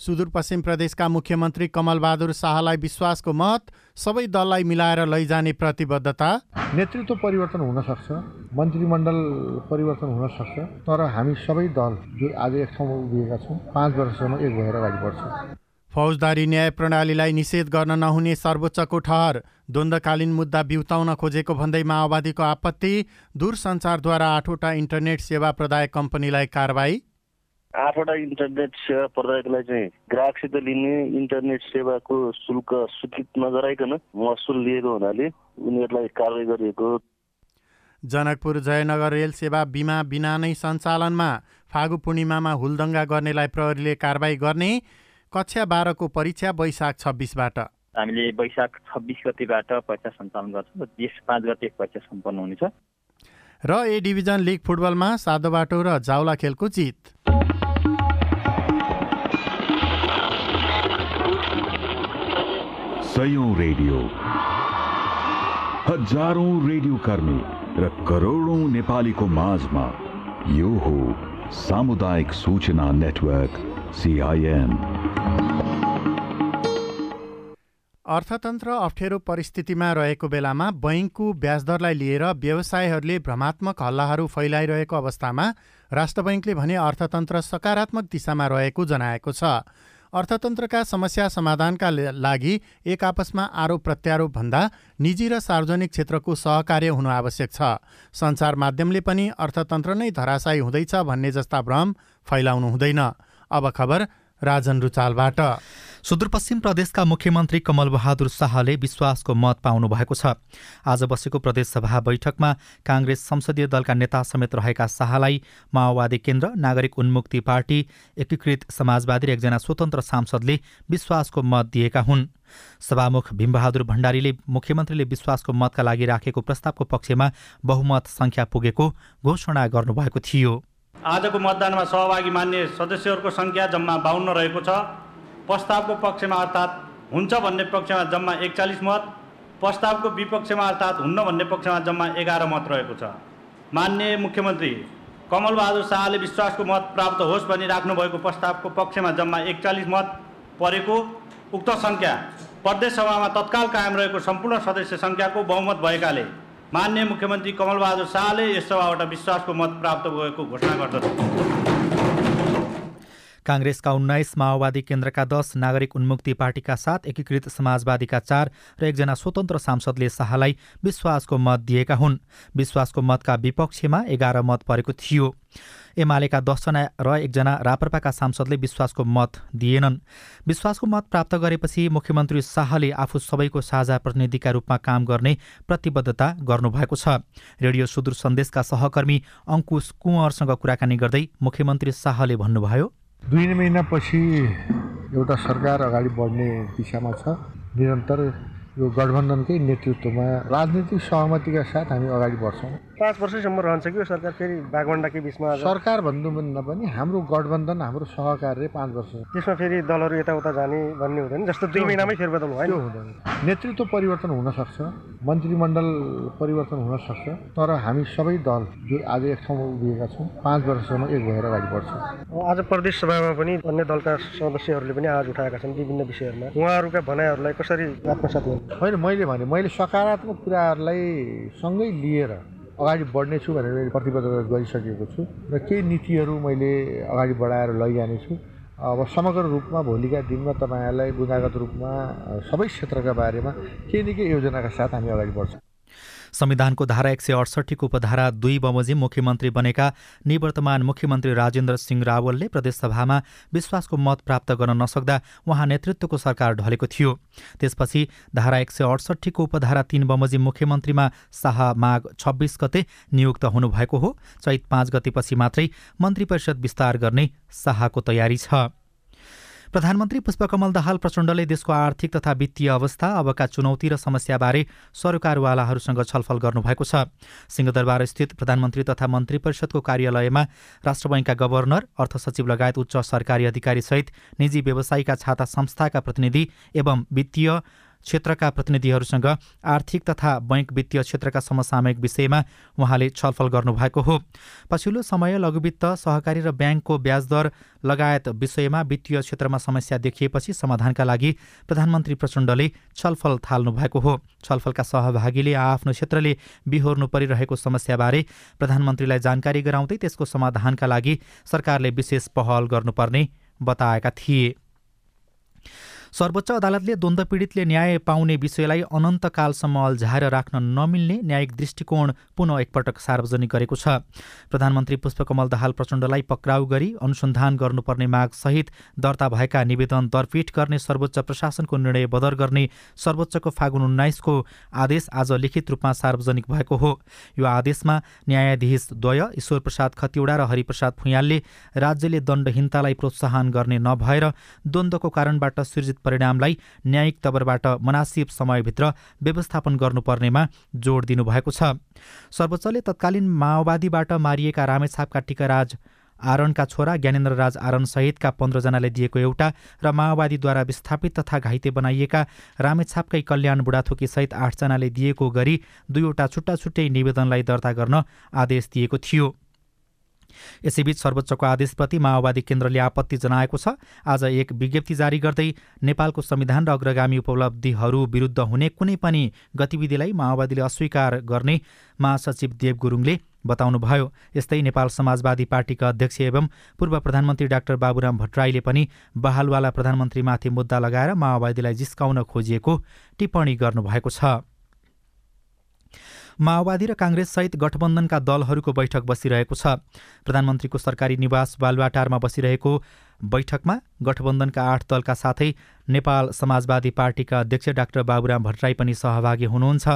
सुदूरपश्चिम प्रदेशका मुख्यमन्त्री कमलबहादुर शाहलाई विश्वासको मत सबै दललाई मिलाएर लैजाने प्रतिबद्धता। नेतृत्व परिवर्तन हुनसक्छ मन्त्रीमण्डल परिवर्तन हुनसक्छ तर हामी सबै दल जो आज एक ठाउँमा उभिएका छौँ पाँच वर्षसम्म एक भएर अगाडि बढ्छौँ। फौजदारी न्याय प्रणालीलाई निषेध गर्न नहुने सर्वोच्चको ठहर द्वन्द्वकालीन मुद्दा बिउताउन खोजेको भन्दै माओवादीको आपत्ति दूरसञ्चारद्वारा आठवटा इन्टरनेट सेवा प्रदायक कम्पनीलाई कारवाही आठवटा इन्टरनेट सेवा प्रदायकलाई चाहिँ ग्राहकसित लिने इन्टरनेट सेवाको शुल्क स्वीकृत नगराइकन महसुल लिएको हुनाले उनीहरूलाई कारवाही गरिएको जनकपुर जयनगर रेल सेवा बिमा बिना नै सञ्चालनमा फागु पूर्णिमामा हुलदङ्गा गर्नेलाई प्रहरीले कारवाही गर्ने कक्षा बाह्रको परीक्षा वैशाख छब्बिसबाट। हामीले वैशाख छब्बिस गतिबाट परीक्षा सञ्चालन गर्छौँ त्यस पाँच गते परीक्षा सम्पन्न हुनेछ। र ए डिभिजन लिग फुटबलमा सादोबाटो र जाउला खेलको जित। सयौं रेडियो। हजारौं रेडियो कर्मी र करोडौं नेपालीको माझमा यो हो सामुदायिक सूचना नेटवर्क सिआइएन अर्थतन्त्र अप्ठ्यारो परिस्थितिमा रहेको बेलामा बैङ्कको ब्याजदरलाई लिएर व्यवसायहरूले भ्रमात्मक हल्लाहरू फैलाइरहेको अवस्थामा राष्ट्र बैङ्कले भने अर्थतन्त्र सकारात्मक दिशामा रहेको जनाएको छ। अर्थतन्त्रका समस्या समाधानका लागि एक आपसमा आरोप प्रत्यारोप भन्दा निजी र सार्वजनिक क्षेत्रको सहकार्य हुनु आवश्यक छ। सञ्चार माध्यमले पनि अर्थतन्त्र नै धराशायी हुँदैछ भन्ने जस्ता भ्रम फैलाउनु हुँदैन। अब खबर राजन रुचालबाट। सुदूरपश्चिम प्रदेशका मुख्यमन्त्री कमल बहादुर शाहले विश्वासको मत पाउनु भएको छ। आज बसेको प्रदेशसभा बैठकमा काङ्ग्रेस संसदीय दलका नेता समेत रहेका शाहलाई माओवादी केन्द्र नागरिक उन्मुक्ति पार्टी एकीकृत समाजवादी र एकजना स्वतन्त्र सांसदले विश्वासको मत दिएका हुन्। सभामुख भीमबहादुर भण्डारीले मुख्यमन्त्रीले विश्वासको मतका लागि राखेको प्रस्तावको पक्षमा बहुमत सङ्ख्या पुगेको घोषणा गर्नुभएको थियो। आजको मतदानमा सहभागी मान्ने सदस्यहरूको सङ्ख्या जम्मा बाहन्न रहेको छ। प्रस्तावको पक्षमा अर्थात् हुन्छ भन्ने पक्षमा जम्मा एकचालिस मत प्रस्तावको विपक्षमा अर्थात् हुन्न भन्ने पक्षमा जम्मा एघार मत रहेको छ। मान्य मुख्यमन्त्री कमलबहादुर शाहले विश्वासको मत प्राप्त होस् भनी राख्नुभएको प्रस्तावको पक्षमा जम्मा एकचालिस मत परेको उक्त सङ्ख्या प्रदेश सभामा तत्काल कायम रहेको सम्पूर्ण सदस्य सङ्ख्याको बहुमत भएकाले मान्य मुख्यमन्त्री कमलबहादुर शाहले यस सभाबाट विश्वासको मत प्राप्त भएको घोषणा गर्दछ काङ्ग्रेसका उन्नाइस माओवादी केन्द्रका दस नागरिक उन्मुक्ति पार्टीका सात एकीकृत समाजवादीका चार र एकजना स्वतन्त्र सांसदले शाहलाई विश्वासको मत दिएका हुन्। विश्वासको मतका विपक्षमा एघार मत परेको थियो। एमालेका दसजना र एकजना राप्रपाका सांसदले विश्वासको मत दिएनन्। विश्वासको मत प्राप्त गरेपछि मुख्यमन्त्री शाहले आफू सबैको साझा प्रतिनिधिका रूपमा काम गर्ने प्रतिबद्धता गर्नुभएको छ। रेडियो सुदूर सन्देशका सहकर्मी अङ्कुश कुँवरसँग कुराकानी गर्दै मुख्यमन्त्री शाहले भन्नुभयो दुई महिनापछि एउटा सरकार अगाडि बढ्ने दिशामा छ। निरन्तर यो गठबन्धनकै नेतृत्वमा राजनीतिक सहमतिका साथ हामी अगाडि बढ्छौँ। पाँच वर्षसम्म रहन्छ कि यो सरकार फेरि भागवण्डाकै बिचमा सरकार भन्नुभन्दा पनि हाम्रो गठबन्धन हाम्रो सहकार्य पाँच वर्ष। त्यसमा फेरि दलहरू यताउता जाने भन्ने हुँदैन जस्तो दुई महिनामै फेरबदल भयो हुँदैन। नेतृत्व परिवर्तन हुनसक्छ मन्त्रीमण्डल परिवर्तन हुनसक्छ तर हामी सबै दल जो आज एक ठाउँमा उभिएका छौँ पाँच वर्षसम्म एक भएर अगाडि बढ्छौँ। आज प्रदेश सभामा पनि अन्य दलका सदस्यहरूले पनि आवाज उठाएका छन् विभिन्न विषयहरूमा। उहाँहरूका भनाइहरूलाई कसरी आत्मसात होइन मैले भने मैले सकारात्मक कुराहरूलाई सँगै लिएर अगाडि बढ्नेछु भनेर मैले प्रतिबद्धता गरिसकेको छु र केही नीतिहरू मैले अगाडि बढाएर लैजानेछु अब समग्र रूपमा भोलिका दिनमा तपाईँहरूलाई गुणागत रूपमा सबै क्षेत्रका बारेमा केही न केही योजनाका साथ हामी अगाडि बढ्छौँ। संविधानको धारा एक सय अडसट्ठीको उपधारा दुई बमोजिम मुख्यमन्त्री बनेका निवर्तमान मुख्यमन्त्री राजेन्द्र सिंह रावलले प्रदेशसभामा विश्वासको मत प्राप्त गर्न नसक्दा उहाँ नेतृत्वको सरकार ढलेको थियो। त्यसपछि धारा एक सय अडसट्ठीको उपधारा तीन बमोजिम मुख्यमन्त्रीमा शाह माघ छब्बिस गते नियुक्त हुनुभएको हो। चैत पाँच गतेपछि मात्रै मन्त्री परिषद विस्तार गर्ने शाहको तयारी छ। प्रधानमन्त्री पुष्पकमल दाहाल प्रचण्डले देशको आर्थिक तथा वित्तीय अवस्था अबका चुनौती र समस्याबारे सरकारवालाहरूसँग छलफल गर्नुभएको छ। सिंहदरबार स्थित प्रधानमन्त्री तथा मन्त्री परिषदको कार्यालयमा राष्ट्र बैङ्कका गभर्नर अर्थ सचिव लगायत उच्च सरकारी अधिकारीसहित निजी व्यवसायीका छाता संस्थाका प्रतिनिधि एवं वित्तीय क्षेत्रका प्रतिनिधिहरूसँग आर्थिक तथा बैङ्क वित्तीय क्षेत्रका समसामयिक विषयमा उहाँले छलफल गर्नुभएको हो। पछिल्लो समय लघुवित्त सहकारी र ब्याङ्कको ब्याज दर लगायत विषयमा वित्तीय क्षेत्रमा समस्या देखिएपछि समाधानका लागि प्रधानमन्त्री प्रचण्डले छलफल थाल्नु भएको हो। छलफलका सहभागीले आफ्नो क्षेत्रले बिहोर्नु परिरहेको समस्याबारे प्रधानमन्त्रीलाई जानकारी गराउँदै त्यसको समाधानका लागि सरकारले विशेष पहल गर्नुपर्ने बताएका थिए। सर्वोच्च अदालतले द्वन्द्व पीडितले न्याय पाउने विषयलाई अनन्तकालसम्म अल्झाएर राख्न नमिल्ने न्यायिक दृष्टिकोण पुनः एकपटक सार्वजनिक गरेको छ। प्रधानमन्त्री पुष्पकमल दाहाल प्रचण्डलाई पक्राउ गरी अनुसन्धान गर्नुपर्ने मागसहित दर्ता भएका निवेदन दरपीठ गर्ने सर्वोच्च प्रशासनको निर्णय बदर गर्ने सर्वोच्चको फागुन उन्नाइसको आदेश आज लिखित रूपमा सार्वजनिक भएको हो। यो आदेशमा न्यायाधीश द्वय ईश्वर प्रसाद खतिवडा र हरिप्रसाद फुयालले राज्यले दण्डहीनतालाई प्रोत्साहन गर्ने नभएर द्वन्द्वको कारणबाट परिणामलाई न्यायिक तवरबाट मनासिब समयभित्र व्यवस्थापन गर्नुपर्नेमा जोड दिनुभएको छ। सर्वोच्चले तत्कालीन माओवादीबाट मारिएका रामेछापका टिकाराज आरणका छोरा ज्ञानेन्द्र राज आरण सहितका पन्ध्रजनाले दिएको एउटा र माओवादीद्वारा विस्थापित तथा घाइते बनाइएका रामेछापकै कल्याण बुढाथोकी सहित आठजनाले दिएको गरी दुईवटा छुट्टा छुट्टै निवेदनलाई दर्ता गर्न आदेश दिएको थियो। यसैबीच सर्वोच्चको आदेशप्रति माओवादी केन्द्रले आपत्ति जनाएको छ। आज एक विज्ञप्ति जारी गर्दै नेपालको संविधान र अग्रगामी उपलब्धिहरू विरुद्ध हुने कुनै पनि गतिविधिलाई माओवादीले अस्वीकार गर्ने महासचिव देव गुरुङले बताउनुभयो। यस्तै नेपाल समाजवादी पार्टीका अध्यक्ष एवं पूर्व प्रधानमन्त्री डाक्टर बाबुराम भट्टराईले पनि बहालवाला प्रधानमन्त्रीमाथि मुद्दा लगाएर माओवादीलाई जिस्काउन खोजिएको टिप्पणी गर्नुभएको छ। माओवादी र काङ्ग्रेससहित गठबन्धनका दलहरूको बैठक बसिरहेको छ। प्रधानमन्त्रीको सरकारी निवास बालुवाटारमा बसिरहेको बैठकमा गठबन्धनका आठ दलका साथै नेपाल समाजवादी पार्टीका अध्यक्ष डाक्टर बाबुराम भट्टराई पनि सहभागी हुनुहुन्छ।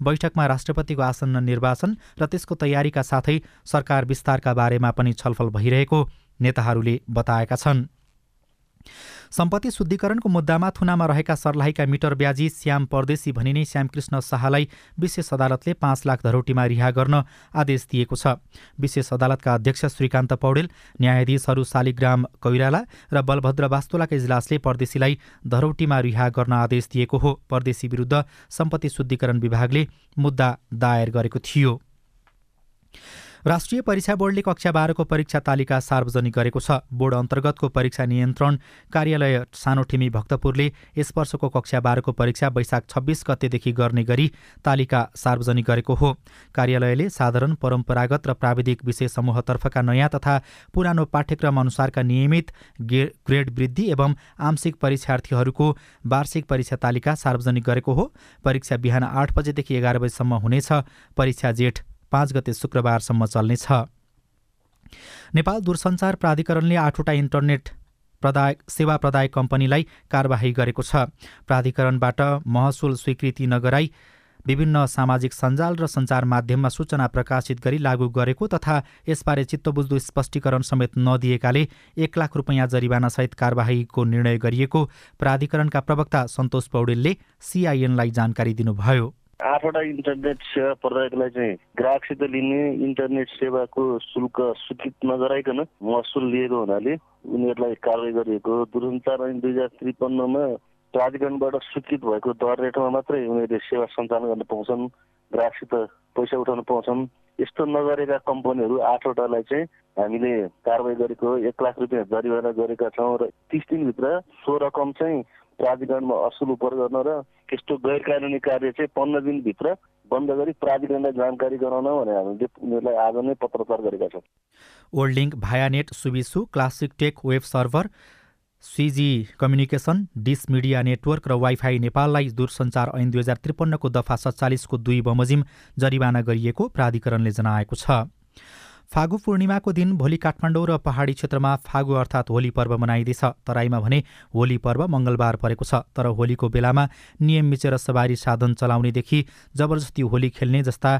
बैठकमा राष्ट्रपतिको आसन्न निर्वाचन र त्यसको तयारीका साथै सरकार विस्तारका बारेमा पनि छलफल भइरहेको नेताहरूले बताएका छन्। सम्पत्ति शुद्धिकरणको मुद्दामा थुनामा रहेका सर्लाहीका मिटर ब्याजी श्याम परदेशी भनिने श्यामकृष्ण शाहलाई विशेष अदालतले पाँच लाख धरोटीमा रिहा गर्न आदेश दिएको छ। विशेष अदालतका अध्यक्ष श्रीकान्त पौडेल न्यायाधीशहरू शालिग्राम कैराला र बलभद्र वास्तुलाका इजलासले परदेशीलाई धरौटीमा रिहा गर्न आदेश दिएको हो। परदेशी विरुद्ध सम्पत्ति शुद्धिकरण विभागले मुद्दा दायर गरेको थियो। राष्ट्रिय परीक्षा बोर्डले कक्षा बाह्रको परीक्षा तालिका सार्वजनिक गरेको छ। बोर्ड अन्तर्गतको परीक्षा नियन्त्रण कार्यालय सानोठिमी भक्तपुरले यस वर्षको कक्षा बाह्रको परीक्षा वैशाख छब्बिस गतेदेखि गर्ने गरी तालिका सार्वजनिक गरेको हो। कार्यालयले साधारण परम्परागत र प्राविधिक विषय समूहतर्फका नयाँ तथा पुरानो पाठ्यक्रम अनुसारका नियमित ग्रेड वृद्धि एवं आंशिक परीक्षार्थीहरूको वार्षिक परीक्षा तालिका सार्वजनिक गरेको हो। परीक्षा बिहान आठ बजेदेखि एघार बजेसम्म हुनेछ। परीक्षा जेठ पाँच गते शुक्रबारसम्म चल्नेछ। नेपाल दूरसञ्चार प्राधिकरणले आठवटा इन्टरनेट प्रदाय सेवा प्रदायक कम्पनीलाई कारवाही गरेको छ। प्राधिकरणबाट महसुल स्वीकृति नगराई विभिन्न सामाजिक सञ्जाल र सञ्चार माध्यममा सूचना प्रकाशित गरी लागू गरेको तथा यसबारे चित्तबुझ्दो स्पष्टीकरण समेत नदिएकाले एक लाख रुपियाँ जरिवानासहित कारवाहीको निर्णय गरिएको प्राधिकरणका प्रवक्ता सन्तोष पौडेलले सिआइएनलाई जानकारी दिनुभयो। आठवटा इन्टरनेट सेवा प्रदायकलाई चाहिँ ग्राहकसित लिने इन्टरनेट सेवाको शुल्क स्वीकृत नगराइकन महसुल लिएको हुनाले उनीहरूलाई कारवाही गरिएको दूरसञ्चार ऐन दुई हजार त्रिपन्नमा प्राधिकरणबाट स्वीकृत भएको दर रेटमा मात्रै उनीहरूले सेवा सञ्चालन गर्न पाउँछन् ग्राहकसित पैसा उठाउन पाउँछन्। यस्तो नगरेका कम्पनीहरू आठवटालाई चाहिँ हामीले कारवाही गरेको एक लाख रुपियाँ जरिवाना गरेका छौँ र तिस दिनभित्र सो रकम चाहिँ प्राधिकरणमा असुल उपर गर्न र यस्तो गैर कानुनी कार्य चाहिँ पन्ध्र दिनभित्र बन्द गरी प्राधिकरणलाई जानकारी गराउन भनेर हामीले उनीहरूलाई आज नै पत्रचार गरेका छौँ। Old Vianet सुविसु classic tech web server CG communication dish media network र वाइफाई नेपाललाई दूरसञ्चार ऐन दुई हजार त्रिपन्नको दफा सत्तालिसको दुई बमोजिम जरिवाना गरिएको प्राधिकरणले जनाएको छ। फागु पूर्णिमाको दिन भोलि काठमाडौँ र पहाडी क्षेत्रमा फागु अर्थात् होली पर्व मनाइँदैछ। तराईमा भने होली पर्व मङ्गलबार परेको छ तर होलीको बेलामा नियम मिचेर सवारी साधन चलाउनेदेखि जबरजस्ती होली खेल्ने जस्ता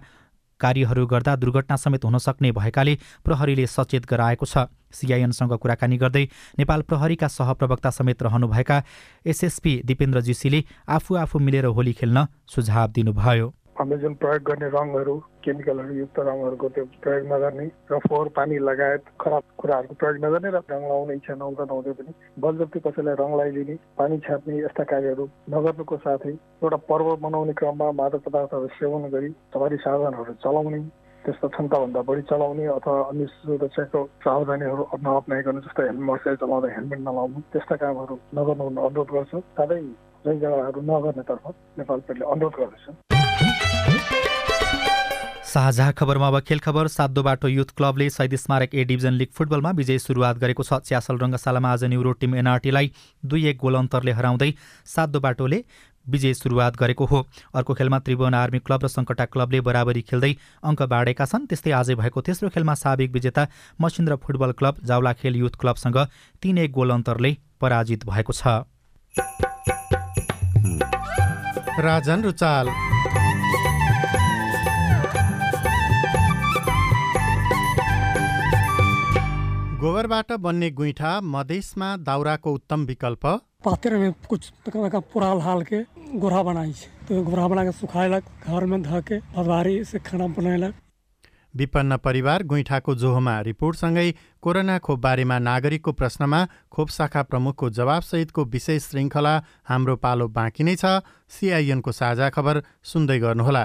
कार्यहरू गर्दा दुर्घटना समेत हुन सक्ने भएकाले प्रहरीले सचेत गराएको छ। सिआइएनसँग कुराकानी गर्दै नेपाल प्रहरीका सहप्रवक्ता समेत रहनुभएका एसएसपी दिपेन्द्र जीसीले आफू आफू मिलेर होली खेल्न सुझाव दिनुभयो। हामीले जुन प्रयोग गर्ने रङहरू केमिकलहरू युक्त रङहरूको त्यो प्रयोग नगर्ने र फोहोर पानी लगायत खराब कुराहरूको प्रयोग नगर्ने र रङ लगाउने इच्छा नहुँदा नहुँदै पनि बलजप्ती कसैलाई रङ लगाइदिने पानी छ्याप्ने यस्ता कार्यहरू नगर्नुको साथै एउटा पर्व मनाउने क्रममा मादक पदार्थहरू सेवन गरी सवारी साधनहरू चलाउने त्यस्ता क्षमताभन्दा बढी चलाउने अथवा अन्य सुरक्षाको सावधानीहरू नअप्नाइकन जस्तै हेलमेट मोटरसाइकल चलाउँदा हेलमेट नलाउनु त्यस्ता कामहरू नगर्नु अनुरोध गर्छु। साथै जै जग्गाहरू नगर्नेतर्फ नेपाल पेटले अनुरोध गर्दछ। साझा खबरमा अब खेल खबर। सातो बाटो युथ क्लबले शहीद स्मारक ए डिभिजन लिग फुटबलमा विजय सुरुवात गरेको छ। च्यासल रङ्गशालामा आज न्युरो टिम एनआरटीलाई दुई एक गोल अन्तरले हराउँदै सातो बाटोले विजय सुरुवात गरेको हो। अर्को खेलमा त्रिभुवन आर्मी क्लब र सङ्कटा क्लबले बराबरी खेल्दै अङ्क बाँडेका छन्। त्यस्तै आजै भएको तेस्रो खेलमा साबिक विजेता मसिन्द्र फुटबल क्लब जाउला खेल युथ क्लबसँग तीन एक गोल अन्तरले पराजित भएको छ। राजन रुचाल। गोबरबाट बन्ने गुइठा मधेसमा दाउराको उत्तम विकल्प? पात्र में कुछ तक पुराल हाल के गोरा बनाई तो गोरा बना के सुखाएलक घर में ध के भदवारी से खाना विपन्न परिवार गुइठाको जोहोमा रिपोर्टसँगै कोरोना खोप बारेमा नागरिकको प्रश्नमा खोप शाखा प्रमुखको जवाबसहितको विशेष श्रृङ्खला हाम्रो पालो बाँकी नै छ। सिआइएनको साझा खबर सुन्दै गर्नुहोला।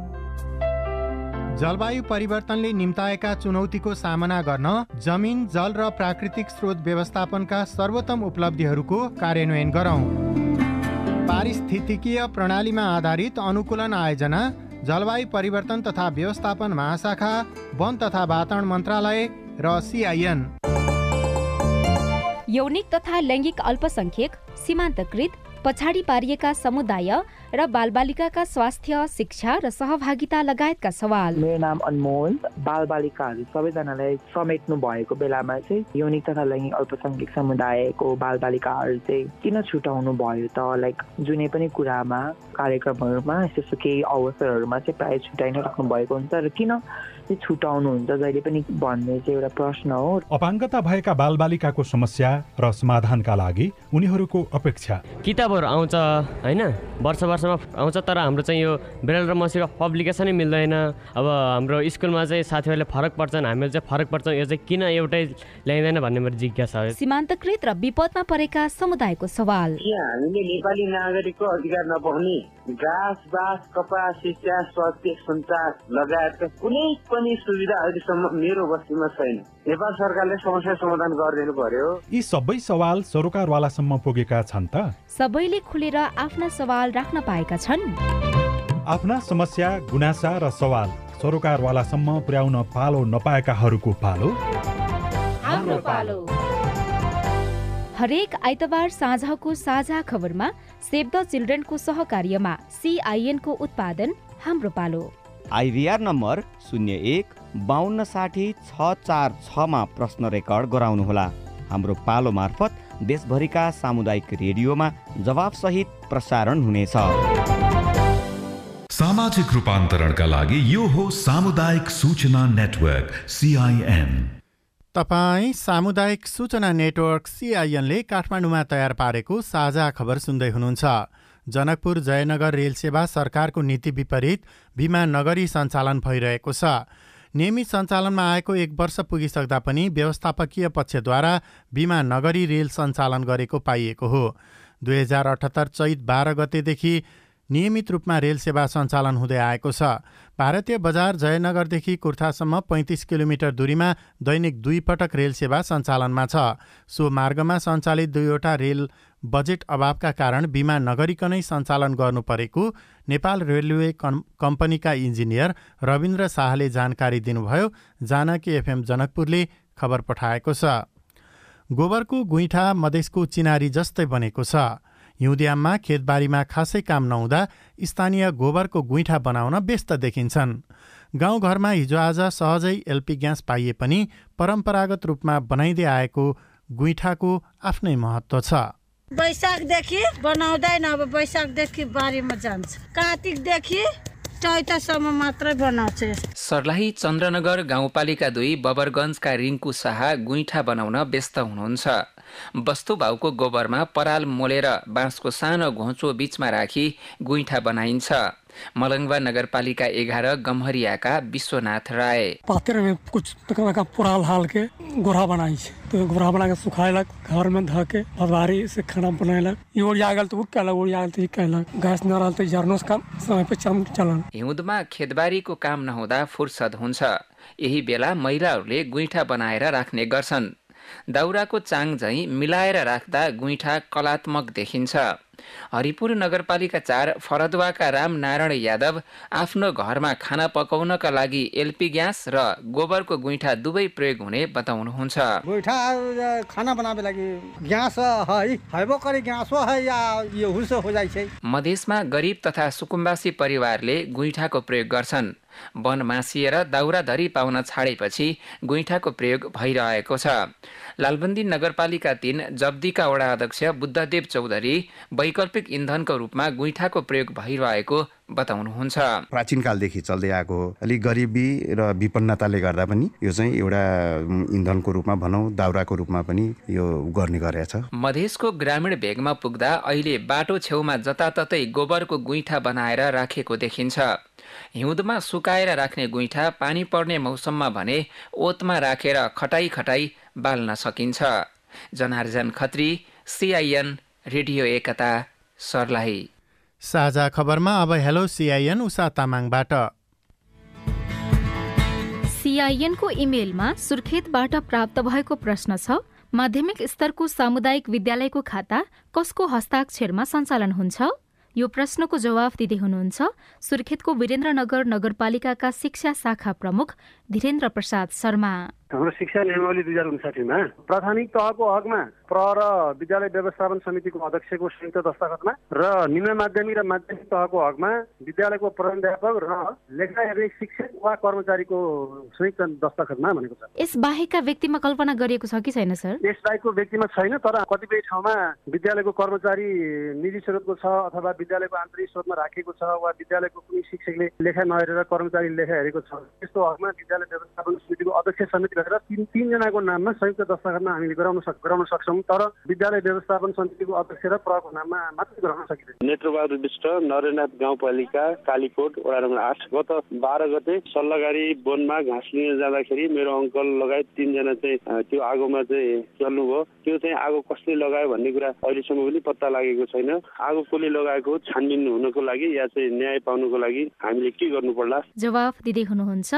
जलवायु परिवर्तनले निम्ताएका चुनौतीको सामना गर्न जमिन जल र प्राकृतिक स्रोत व्यवस्थापनका सर्वोत्तम उपलब्धिहरूको कार्यान्वयन गरौँ। पारिस्थितिकीय प्रणालीमा आधारित अनुकूलन आयोजना जलवायु परिवर्तन तथा व्यवस्थापन महाशाखा वन तथा वातावरण मन्त्रालय र सिआइएन यौनिक तथा लैङ्गिक अल्पसङ्ख्यक सीमान्तकृत पछाडि पारिएका समुदाय र बालबालिकाका स्वास्थ्य शिक्षा र सहभागिता लगायतका सवाल। मेरो नाम अनमोल। बालबालिकाहरू सबैजनालाई समेट्नु भएको बेलामा चाहिँ यौनिक तथा लैङ्गिक अल्पसङ्ख्यक समुदायको बालबालिकाहरू चाहिँ किन छुटाउनु भयो त? लाइक जुनै पनि कुरामा कार्यक्रमहरूमा यस्तो केही अवसरहरूमा चाहिँ प्रायः छुट्याइ नै राख्नु भएको हुन्छ र किन चाहिँ छुटाउनुहुन्छ जहिले पनि भन्ने चाहिँ एउटा प्रश्न हो। अपाङ्गता भएका बालबालिकाको समस्या र समाधानका लागि उनीहरूको अपेक्षा। किताबहरू आउँछ होइन? वर्ष वर्षमा आउँछ तर हाम्रो चाहिँ यो ब्रेल र मसीको पब्लिकेसनै मिल्दैन। अब हाम्रो स्कुलमा चाहिँ साथीहरूले फरक पर्छन् हामीले चाहिँ फरक पर्छौँ यो चाहिँ किन एउटै ल्याइँदैन भन्ने मेरो जिज्ञासा हो। सीमान्तकृत र विपदमा परेका समुदायको सवाल। हामीले नेपाली नागरिकको अधिकार नपाउने? घाँस बाँस कपास शिक्षा स्वास्थ्य सञ्चार लगायतका कुनै पनि सुविधा अहिलेसम्म मेरो बस्तीमा छैन। नेपाल सरकारले समस्या समाधान गरिदिनु पर्यो। यी सबै सवाल सरोकारवालासम्म पुगेका छन् त? सबैले खुलेर आफ्ना सवाल राख्न पाएका छन्। आफ्ना समस्या गुनासा र सवाल सरोकारवालासम्म पुर्याउन पालो नपाएकाहरूको पालो? हाम्रो पालो। हरेक आइतबार साँझको साझा खबरमा सेभ द चिल्ड्रेनको सहकार्यमा सिआइएनको उत्पादन हाम्रो पालो। आइभीआर नम्बर शून्य एक बाहन्न साठी छ चार छमा प्रश्न रेकर्ड गराउनुहोला। हाम्रो पालो मार्फत देशभरिका सामुदायिक रेडियोमा जवाबसहित प्रसारण हुनेछ। सामाजिक रूपान्तरणका लागि यो हो सामुदायिक सूचना नेटवर्क सिआइएन तपाईँ सामुदायिक सूचना नेटवर्क सिआइएनले काठमाडौँमा तयार पारेको साझा खबर सुन्दै हुनुहुन्छ। जनकपुर जयनगर रेल सेवा सरकारको नीति विपरीत बिमा नगरी सञ्चालन भइरहेको छ। नियमित सञ्चालनमा आएको एक वर्ष पुगिसक्दा पनि व्यवस्थापकीय पक्षद्वारा बिमा नगरी रेल सञ्चालन गरेको पाइएको हो। दुई हजार अठहत्तर चैत बाह्र गतेदेखि नियमित रूपमा रेल सेवा सञ्चालन हुँदै आएको छ। भारतीय बजार जयनगरदेखि कुर्थासम्म पैँतिस किलोमिटर दूरीमा दैनिक दुई पटक रेल सेवा सञ्चालनमा छ। सो मार्गमा सञ्चालित दुईवटा रेल बजेट अभावका कारण बिमा नगरिकनै सञ्चालन गर्नु परेको नेपाल रेलवे कम्पनीका इन्जिनियर रविन्द्र शाहले जानकारी दिनुभयो। जानकी एफएम जनकपुरले खबर पठाएको छ। गोबरको गुइठा मधेसको चिनारी जस्तै बनेको छ। हिउँदियाममा खेतबारीमा खासै काम नहुँदा स्थानीय गोबरको गुइठा बनाउन व्यस्त देखिन्छन्। गाउँघरमा हिजोआज सहजै एलपी ग्यास पाइए पनि परम्परागत रूपमा बनाइँदै आएको गुइठाको आफ्नै महत्त्व छ। वैशाखदेखि बनाउँदैन अब वैशाखदेखि बारीमा जान्छ। कार्तिकदेखि चैतसम्म मात्रै बनाउँछ सर्लाही चन्द्रनगर गाउँपालिका दुई बबरगञ्जका रिङ्कु शाह गुइठा बनाउन व्यस्त हुनुहुन्छ। वस्तुभाउको गोबरमा पराल मोलेर बाँसको सानो घोँचो बीचमा राखी गुइठा बनाइन्छ। मलङ्गवा नगरपालिका एघार गम्हरियाका विश्वनाथ राय। पात्र में कुछ का पुराल हाल के गोरा बनाई तो गोरा बना के सुखाइलक घर में ध के भदवारी से खाना बनैलक ई ओरिया गेल तो उ कैलक ओरिया गेल तो ई गैस न रहल तो जर्नोस काम समय पे चम चलन। हिउँदमा खेतबारीको काम नहुँदा फुर्सद हुन्छ। यही बेला महिलाहरूले गुइठा बनाएर राख्ने गर्छन्। दाउराको चाङ झैँ मिलाएर राख्दा गुइठा कलात्मक देखिन्छ। हरिपुर नगरपालिका चार फरदुवाका रामनारायण यादव आफ्नो घरमा खाना पकाउनका लागि एलपी ग्यास र गोबरको गुइठा दुवै प्रयोग हुने बताउनुहुन्छ। गुइठा खाना बनाबे लागि ग्यास है हैबो करे ग्यास है या यो हुसो हो जाइ छै। मधेसमा गरिब तथा सुकुम्बासी परिवारले गुइठाको प्रयोग गर्छन्। वन मासिएर दाउराधरी पाउन छाडेपछि गुइठाको प्रयोग भइरहेको छ। लालबन्दी नगरपालिका तीन जब्दीका वडा अध्यक्ष बुद्धदेव चौधरी वैकल्पिक इन्धनको रूपमा गुइठाको प्रयोग भइरहेको बताउनुहुन्छ। प्राचीन कालदेखि चल्दै आएको हो अलिक गरिबी र विपन्नताले गर्दा पनि यो चाहिँ एउटा इन्धनको रूपमा भनौँ दाउराको रूपमा पनि यो गर्ने गरेछ मधेसको ग्रामीण भेगमा पुग्दा अहिले बाटो छेउमा जताततै गोबरको गुइठा बनाएर राखेको देखिन्छ। हिउँदमा सुकाएर राख्ने गुइठा पानी पर्ने मौसममा भने ओतमा राखेर खटाई खटाई बाल्न सकिन्छ। Janarjan Khatri CIN radio Ekata Sarlahi. साझा खबरमा अब हेलो सिआइएन उषा तामाङबाट। सिआइएनको इमेलमा सुर्खेतबाट प्राप्त भएको प्रश्न छ माध्यमिक स्तरको सामुदायिक विद्यालयको खाता कसको हस्ताक्षरमा सञ्चालन हुन्छ? यो प्रश्नको जवाफ दिँदै हुनुहुन्छ सुर्खेतको वीरेन्द्रनगर नगरपालिकाका शिक्षा शाखा प्रमुख धीरेन्द्र प्रसाद शर्मा। हाम्रो शिक्षा नियमावली दुई हजार उन्साठीमा प्राथमिक तहको हकमा प्र र विद्यालय व्यवस्थापन समितिको अध्यक्षको संयुक्त दस्ताखतमा र निम्न माध्यमिक र माध्यमिक तहको हकमा विद्यालयको प्रधानध्यापक र लेखा हेर्ने शिक्षक वा कर्मचारीको संयुक्त दस्ताखतमा भनेको छ। यस बाहेकका व्यक्तिमा कल्पना गरिएको छ कि छैन सर? यस बाहेकको व्यक्तिमा छैन तर कतिपय ठाउँमा विद्यालयको कर्मचारी निजी स्रोतको छ अथवा विद्यालयको आन्तरिक स्रोतमा राखेको छ वा विद्यालयको कुनै शिक्षकले लेखा नहेरेर कर्मचारी लेखा हेरेको छ। त्यस्तो हकमा विद्यालय व्यवस्थापन समितिको अध्यक्ष समिति गरेर तिन तिनजनाको नाममा संयुक्त दस्तावेजमा हामीले गराउन सक गराउन सक्छौँ तर विद्यालय व्यवस्थापन समितिको अध्यक्ष र प्रको नाममा मात्रै गराउन सकिँदैन। नेत्रबहादुर विष्ट नरेनाथ गाउँपालिका कालीकोट वडा नम्बर आठ। गत बाह्र गते सल्लाहकारी वनमा घाँस लिन जाँदाखेरि मेरो अङ्कल लगायत तिनजना चाहिँ त्यो आगोमा चाहिँ चल्नुभयो। त्यो चाहिँ आगो कसले लगायो भन्ने कुरा अहिलेसम्म पनि पत्ता लागेको छैन। आगो कसले लगाएको छानबिन हुनको लागि या चाहिँ न्याय पाउनुको लागि हामीले के गर्नु पर्ला जवाफ दिँदै हुनुहुन्छ।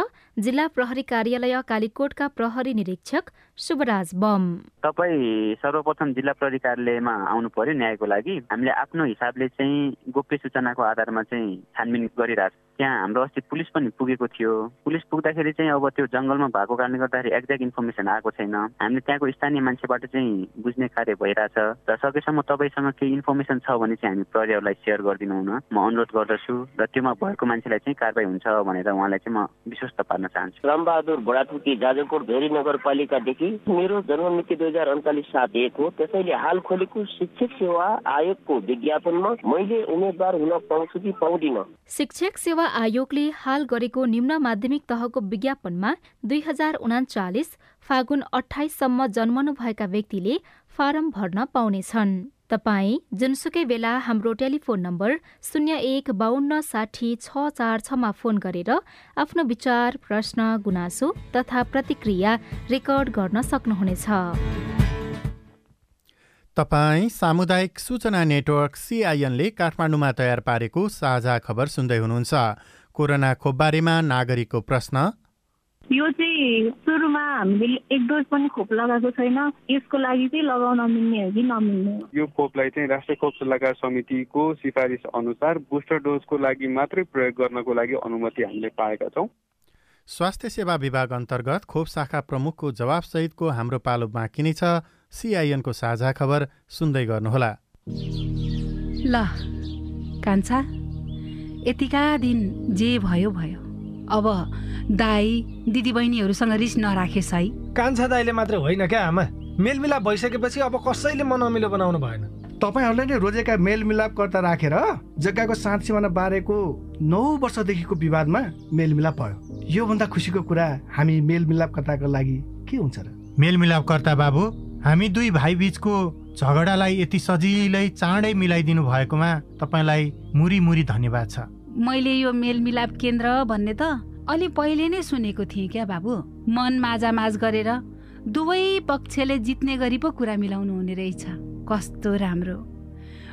जिल्ला प्रहरी कार्यालय कालीकोटका प्रहरी निरीक्षक शुभराज बम। तपाईँ सर्वप्रथम जिल्ला प्रहरी कार्यालयमा आउनु पर्यो न्यायको लागि। हामीले आफ्नो हिसाबले चाहिँ गोप्य सूचनाको आधारमा चाहिँ छानबिन गरिरहेको त्यहाँ हाम्रो अस्ति पुलिस पनि पुगेको थियो। पुलिस पुग्दाखेरि चाहिँ अब त्यो जङ्गलमा भएको कारणले गर्दाखेरि एक्ज्याक्ट इन्फर्मेसन आएको छैन। हामीले त्यहाँको स्थानीय मान्छेबाट चाहिँ बुझ्ने कार्य भइरहेछ। र सकेसम्म तपाईँसँग केही इन्फर्मेसन छ भने चाहिँ हामी प्रहरीहरूलाई सेयर गरिदिनु हुन। म अनुरोध गर्दछु र त्योमा भएको मान्छेलाई चाहिँ कारवाही हुन्छ भनेर उहाँलाई चाहिँ म विश्वस्त पार्न चाहन्छु। रामबहादुर भोडाटुकी जाजरकोट भेरी नगरपालिकादेखि मेरो जन्म मिति दुई हजार अडचालिस सात एक हो। त्यसैले हाल खोलेको शिक्षक सेवा आयोगको विज्ञापनमा मैले उम्मेद्वार हुन पाउँछु कि पाउँदिन। शिक्षक सेवा आयोगले हाल गरेको निम्न माध्यमिक तहको विज्ञापनमा दुई हजार उनाचालिस फागुन अठाइससम्म जन्मनुभएका व्यक्तिले फारम भर्न पाउनेछन्। तपाईँ जुनसुकै बेला हाम्रो टेलिफोन नम्बर शून्य एक बाहन्न साठी छ चार छमा फोन गरेर आफ्नो विचार प्रश्न गुनासो तथा प्रतिक्रिया रेकर्ड गर्न सक्नुहुनेछ। तपाईँ सामुदायिक सूचना नेटवर्क सिआइएनले काठमाडौँमा तयार पारेको साझा खबर सुन्दै हुनुहुन्छ। कोरोना खोपबारेमा नागरिकको प्रश्न? यो चाहिँ सुरुमा हामीले एक डोज पनि खोप लगाएको छैन। यसको लागि चाहिँ लगाउन मिल्ने हो कि नमिल्ने हो? यो खोपलाई चाहिँ राष्ट्रिय खोप सल्लाहकार समितिको सिफारिस अनुसार बुस्टर डोजको लागि मात्रै प्रयोग गर्नको लागि अनुमति हामीले पाएका छौँ। स्वास्थ्य सेवा विभाग अन्तर्गत खोप शाखा प्रमुखको जवाबसहितको हाम्रो पालो बाँकी नै छ? सिआइएनको साझा खबर सुन्दै गर्नुहोला। ल कान्छा यतिका दिन जे भयो भयो। अब दाई दिदीबहिनीहरूसँग रिस नराखेस् है। कान्छा दाईले मात्र होइन क्या आमा? मेलमिलाप भइसकेपछि अब कसैले मन अमिलो बनाउनु भएन। तपाईँहरूले नै रोजेका मेलमिलापकर्ता राखेर जग्गाको साँध सिमाना बारेको नौ वर्षदेखिको विवादमा मेलमिलाप भयो। योभन्दा खुसीको कुरा हामी मेलमिलापकर्ताको लागि के हुन्छ र? मेलमिलापकर्ता बाबु हामी दुई भाइ बिचको झगडालाई यति सजिलै चाँडै मिलाइदिनु भएकोमा तपाईँलाई मुरी मुरी धन्यवाद छ। मैले यो मेलमिलाप केन्द्र भन्ने त अलि पहिले नै सुनेको थिएँ क्या बाबु? मन माझामाझ गरेर दुवै पक्षले जित्ने गरी पो कुरा मिलाउनु हुने रहेछ। कस्तो राम्रो।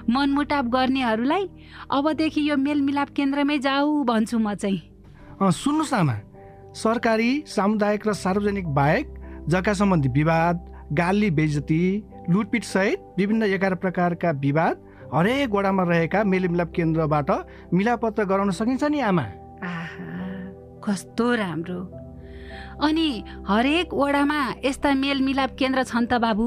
मनमुटाप गर्नेहरूलाई अबदेखि यो मेलमिलाप केन्द्रमै जाऊ भन्छु म चाहिँ। सुन्नुहोस् आमा। सरकारी सामुदायिक र सार्वजनिक बाहेक जग्गा सम्बन्धी विवाद गाली बेजती लुटपिट सहित विभिन्न एघार प्रकारका विवाद हरेक वडामा रहेका मेलमिलाप केन्द्रबाट मिलापत्र गराउन सकिन्छ नि आमा। कस्तो राम्रो। अनि हरेक वडामा यस्ता मेलमिलाप केन्द्र छन् त बाबु?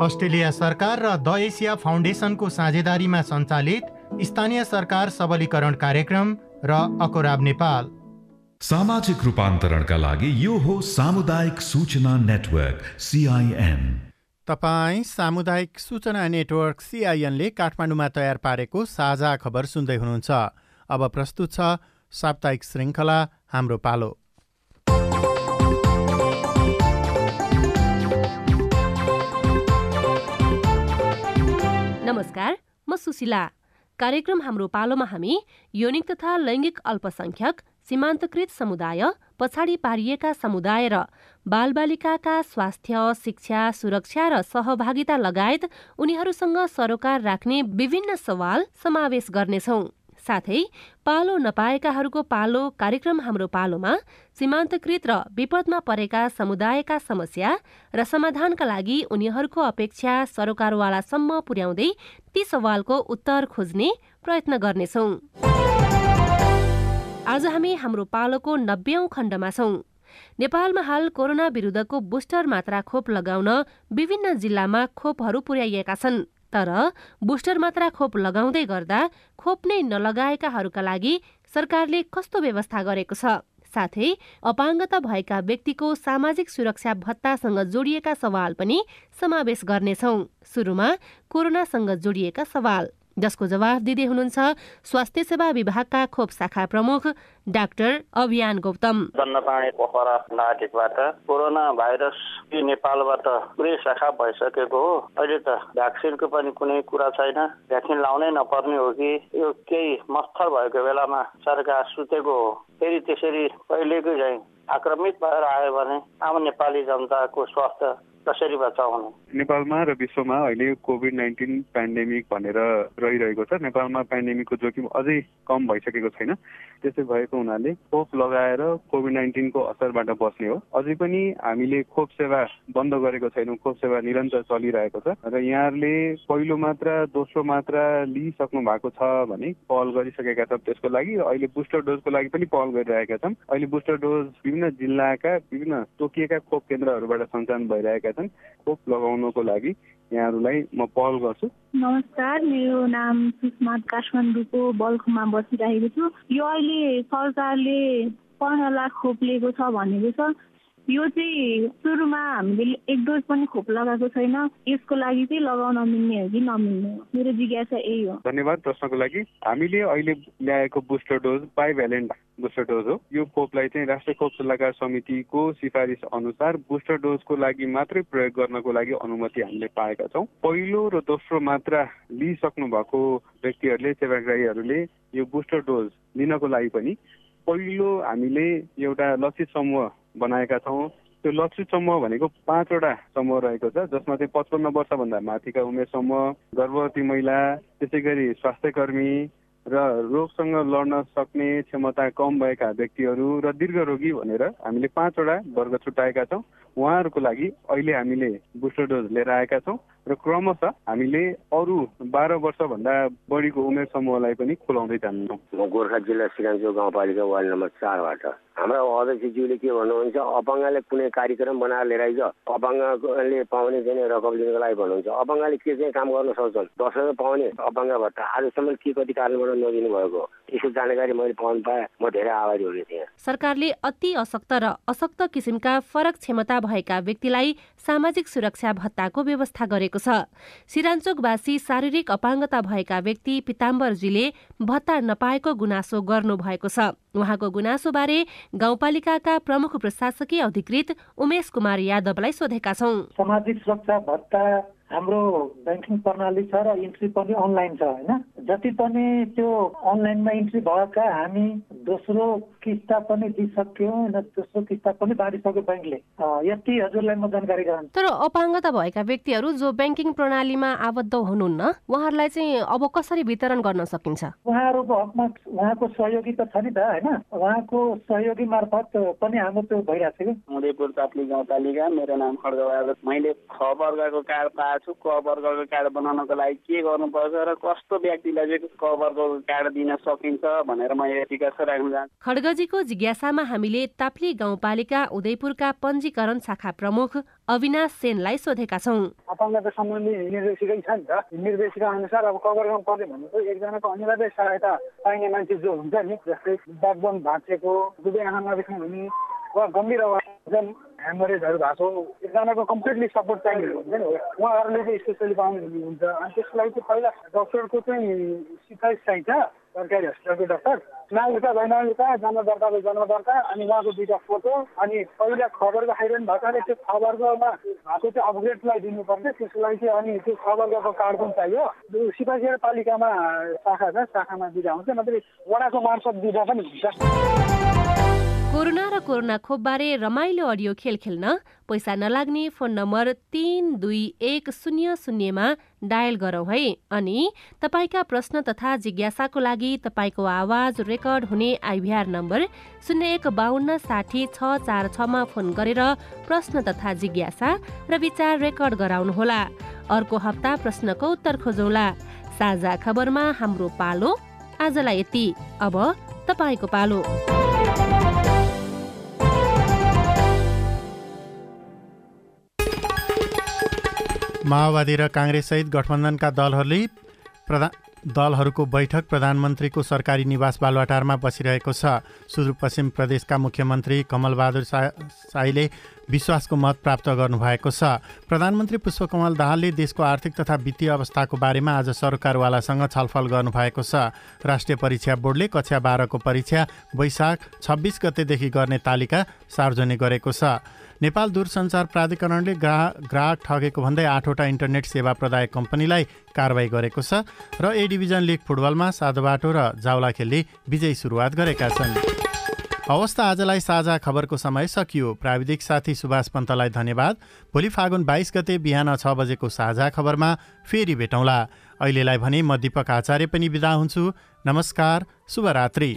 अस्ट्रेलिया सरकार र द एसिया फाउन्डेसनको साझेदारीमा सञ्चालित स्थानीय सरकार सबलीकरण कार्यक्रम र अकोराब नेपाल। सामाजिक रूपान्तरणका लागि यो हो सामुदायिक सूचना नेटवर्क सिआइएन तपाईँ सामुदायिक सूचना नेटवर्क सिआइएनले काठमाडौँमा तयार पारेको साझा खबर सुन्दै हुनुहुन्छ। अब प्रस्तुत छ साप्ताहिक श्रृङ्खला हाम्रो पालो। नमस्कार म सुशीला। कार्यक्रम हाम्रो पालोमा हामी यौनिक तथा लैङ्गिक अल्पसंख्यक सीमान्तकृत समुदाय पछाडि पारिएका समुदाय र बालबालिकाका स्वास्थ्य शिक्षा सुरक्षा र सहभागिता लगायत उनीहरूसँग सरोकार राख्ने विभिन्न सवाल समावेश गर्नेछौं। साथै पालो नपाएकाहरूको पालो कार्यक्रम हाम्रो पालोमा सीमान्तकृत र विपदमा परेका समुदायका समस्या र समाधानका लागि उनीहरूको अपेक्षा सरोकारवालासम्म पुर्याउँदै ती सवालको उत्तर खोज्ने प्रयत्न गर्नेछौ। आज हामी हाम्रो पालोको नब्बेौं खण्डमा छौं। नेपालमा हाल कोरोना विरुद्धको बुस्टर मात्रा खोप लगाउन विभिन्न जिल्लामा खोपहरू पुर्याइएका छन्। तर बुस्टर मात्रा खोप लगाउँदै गर्दा खोप नै नलगाएकाहरूका लागि सरकारले कस्तो व्यवस्था गरेको छ? साथै अपाङ्गता भएका व्यक्तिको सामाजिक सुरक्षा भत्तासँग जोडिएका सवाल पनि समावेश गर्नेछौ। सुरुमा कोरोनासँग जोडिएका सवाल। जसको जवाफ दिँदै हुनुहुन्छ स्वास्थ्य सेवा विभागका खोप शाखा प्रमुख डाक्टर अभियान गौतम। दण्डपाणी पोखरा नागरिकबाट कोरोना भाइरस नेपालबाट पुरै शाखा भइसकेको हो। अहिले त भ्याक्सिनको पनि कुनै कुरा छैन। भ्याक्सिन लाउनै नपर्ने हो कि यो केही मस्तर भएको बेलामा सरकार सुतेको हो। फेरि त्यसरी पहिलेकै झैँ आक्रमित भएर आयो भने आम नेपाली जनताको स्वास्थ्य कसरी बचाउनु नेपालमा र विश्वमा अहिले कोभिड नाइन्टिन पेन्डेमिक भनेर रहिरहेको छ। नेपालमा पेन्डेमिकको जोखिम अझै कम भइसकेको छैन। त्यसै भएको हुनाले खोप लगाएर कोभिड नाइन्टिनको असरबाट बस्ने हो। अझै पनि हामीले खोप सेवा बन्द गरेको छैनौँ। खोप सेवा निरन्तर चलिरहेको छ र यहाँहरूले पहिलो मात्रा दोस्रो मात्रा लिइसक्नु भएको छ भने पहल गरिसकेका छौँ त्यसको लागि। अहिले बुस्टर डोजको लागि पनि पहल गरिरहेका छौँ अहिले बुस्टर डोज विभिन्न जिल्लाका विभिन्न तोकिएका खोप केन्द्रहरूबाट सञ्चालन भइरहेका छन् खोप लगाउनको लागि यहाँहरूलाई म पहल गर्छु। नमस्कार मेरो नाम सुषमा काठमाडौँको बल्खमा बसिरहेको छु। यो अहिले सरकारले पन्ध्र लाख खोप लिएको छ भनेको छ। यो चाहिँ सुरुमा हामीले एक डोज पनि खोप लगाएको छैन। यसको लागि चाहिँ लगाउन मिल्ने हो कि नमिल्ने हो? मेरो जिज्ञासा यही हो। धन्यवाद प्रश्नको लागि। हामीले अहिले ल्याएको booster dose bivalent booster dose हो। यो खोपलाई चाहिँ राष्ट्रिय खोप सल्लाहकार समितिको सिफारिस अनुसार बुस्टर डोजको लागि मात्रै प्रयोग गर्नको लागि अनुमति हामीले पाएका छौँ। पहिलो र दोस्रो मात्रा लिइसक्नु भएको व्यक्तिहरूले सेवाग्राहीहरूले यो बुस्टर डोज लिनको लागि पनि पहिलो हामीले एउटा लक्षित समूह बनाएका छौँ। त्यो लक्षित समूह भनेको पाँचवटा समूह रहेको छ जसमा चाहिँ पचपन्न वर्षभन्दा माथिका उमेर समूह गर्भवती महिला त्यसै गरी स्वास्थ्य कर्मी र रोगसँग लड्न सक्ने क्षमता कम भएका व्यक्तिहरू र दीर्घरोगी भनेर हामीले पाँचवटा वर्ग छुट्याएका छौँ। उहाँहरूको लागि अहिले हामीले बुस्टर डोज लिएर आएका छौँ र क्रमशः हामीले अरू बाह्र वर्षभन्दा बढीको उमेर समूहलाई पनि खुलाउँदै जान्छौँ। म गोर्खा जिल्ला सिराङचोक गाउँपालिका वार्ड नम्बर चारबाट। हाम्रा अध्यक्षज्यूले के भन्नुहुन्छ अपाङ्गले कुनै कार्यक्रम बनाएर लिएर आइज अपाङ्गले पाउने चाहिँ रकम लिनको लागि भन्नुहुन्छ। अपाङ्गले के चाहिँ काम गर्न सक्छन्? दस हजार पाउने अपाङ्ग भत्ता। आजसम्म के कति कारणबाट नदिनु भएको? यसको जानकारी मैले पाउनु पाएँ। म धेरै आभारी हुने थिएँ। सरकारले अति अशक्त र अशक्त किसिमका फरक क्षमता भएका व्यक्तिलाई सामाजिक सुरक्षा भत्ताको व्यवस्था गरेको छ। सिराञ्चोकवासी शारीरिक अपाङ्गता भएका व्यक्ति पिताम्बरजीले भत्ता नपाएको गुनासो गर्नु भएको छ। उहाँको गुनासोबारे गाउँपालिकाका प्रमुख प्रशासकीय अधिकृत उमेश कुमार यादवलाई सोधेका छौं। सामाजिक सुरक्षा भत्ता हाम्रो ब्याङ्किङ प्रणाली छ र इन्ट्री पनि अनलाइन छ होइन? जति पनि त्यो अनलाइनमा इन्ट्री भएका हामी दोस्रो किस्ता पनि दिइसक्यौँ र दोस्रो किस्ता पनि बाँडिसक्यो ब्याङ्कले। यति हजुरलाई म जानकारी गराउँछु तर अपाङ्गता भएका व्यक्तिहरू जो ब्याङ्किङ प्रणालीमा आबद्ध हुनुहुन्न उहाँहरूलाई चाहिँ अब कसरी वितरण गर्न सकिन्छ? उहाँहरूको हकमा उहाँको सहयोगी त छ नि त होइन? उहाँको सहयोगी मार्फत पनि हाम्रो त्यो भइरहेको छ उदयपुर ताप्ली गाउँपालिका मेरो नाम खड्ग मैले ख वर्गको कार्ड पाएको छु क वर्गको कार्ड बनाउनको लागि के गर्नुपर्छ र कस्तो व्यक्तिलाई चाहिँ क वर्गको कार्ड दिन सकिन्छ भनेर म यो जिज्ञासा राख्न चाहन्छु। खड्गजीको जिज्ञासामा हामीले ताप्ली गाउँपालिका उदयपुरका पञ्जीकरण शाखा प्रमुख अविनाश सेनलाई सोधेका छौँ। अपाङ्गता सम्बन्धी निर्देशिकै छ नि त। निर्देशिका अनुसार अब कभर गर्नु पर्ने भनेको एकजनाको अनिवार्य सहायता पाइने मान्छे जो हुन्छ नि जस्तै ब्याकबोन भाँचेको दुवै आँखा नदेख्नु हुने वा गम्भीर अवस्था ह्यामरेजहरू भएको एकजनाको कम्प्लिटली सपोर्ट चाहिने हुन्छ नि उहाँहरूले चाहिँ स्पेसली पाउनु हुन्छ अनि त्यसको लागि चाहिँ पहिला डक्टरको चाहिँ सिफारिस चाहिन्छ सरकारी हस्पिटलको डक्टर नागरिकता वैनागरिकता जन्म दर्ताको जन्म दर्ता अनि उहाँको दुईवटा फोटो अनि पहिला खबरको खाइरहनु भएकोले त्यो खबरकोमा भएको चाहिँ अपग्रेडलाई दिनुपर्छ त्यसको लागि चाहिँ अनि त्यो खबरको कार्ड पनि चाहियो सिपाही पालिकामा शाखा छ शाखामा दिँदा हुन्छ नत्र वडाको मार्फत दिँदा पनि हुन्छ कोरोना र कोरोना खोपबारे रमाइलो अडियो खेल खेल्न पैसा नलाग्ने फोन नम्बर तिन दुई एक शून्य शून्यमा डायल गरौँ है। अनि तपाईँका प्रश्न तथा जिज्ञासाको लागि तपाईँको आवाज रेकर्ड हुने आइभीआर नम्बर शून्य एक बाहन्न साठी छ चार छमा फोन गरेर प्रश्न तथा जिज्ञासा र विचार रेकर्ड गराउनुहोला। अर्को हप्ता प्रश्नको उत्तर खोजौँला। साझा खबरमा हाम्रो पालो आजलाई यति। अब तपाईँको पालो। माओवादी र काङ्ग्रेससहित गठबन्धनका दलहरूले प्रधान दलहरूको बैठक प्रधानमन्त्रीको सरकारी निवास बालुवाटारमा बसिरहेको छ। सुदूरपश्चिम प्रदेशका मुख्यमन्त्री कमलबहादुर सा साईले विश्वासको मत प्राप्त गर्नुभएको छ। प्रधानमन्त्री पुष्पकमल दाहालले देशको आर्थिक तथा वित्तीय अवस्थाको बारेमा आज सरकारवालासँग छलफल गर्नुभएको छ। राष्ट्रिय परीक्षा बोर्डले कक्षा बाह्रको परीक्षा वैशाख छब्बिस गतेदेखि गर्ने तालिका सार्वजनिक गरेको छ। नेपाल दूरसञ्चार प्राधिकरणले ग्राहक ग्राहक ठगेको भन्दै आठवटा इन्टरनेट सेवा प्रदायक कम्पनीलाई कारवाही गरेको छ र ए डिभिजन लिग फुटबलमा साधोबाटो र जावलाखेलले विजयी सुरुवात गरेका छन्। हवस् त आजलाई साझा खबरको समय सकियो। प्राविधिक साथी सुभाष पन्तलाई धन्यवाद। भोलि फागुन बाइस गते बिहान छ बजेको साझा खबरमा फेरि भेटौँला। अहिलेलाई भने म दिपक आचार्य पनि बिदा हुन्छु। नमस्कार शुभरात्री।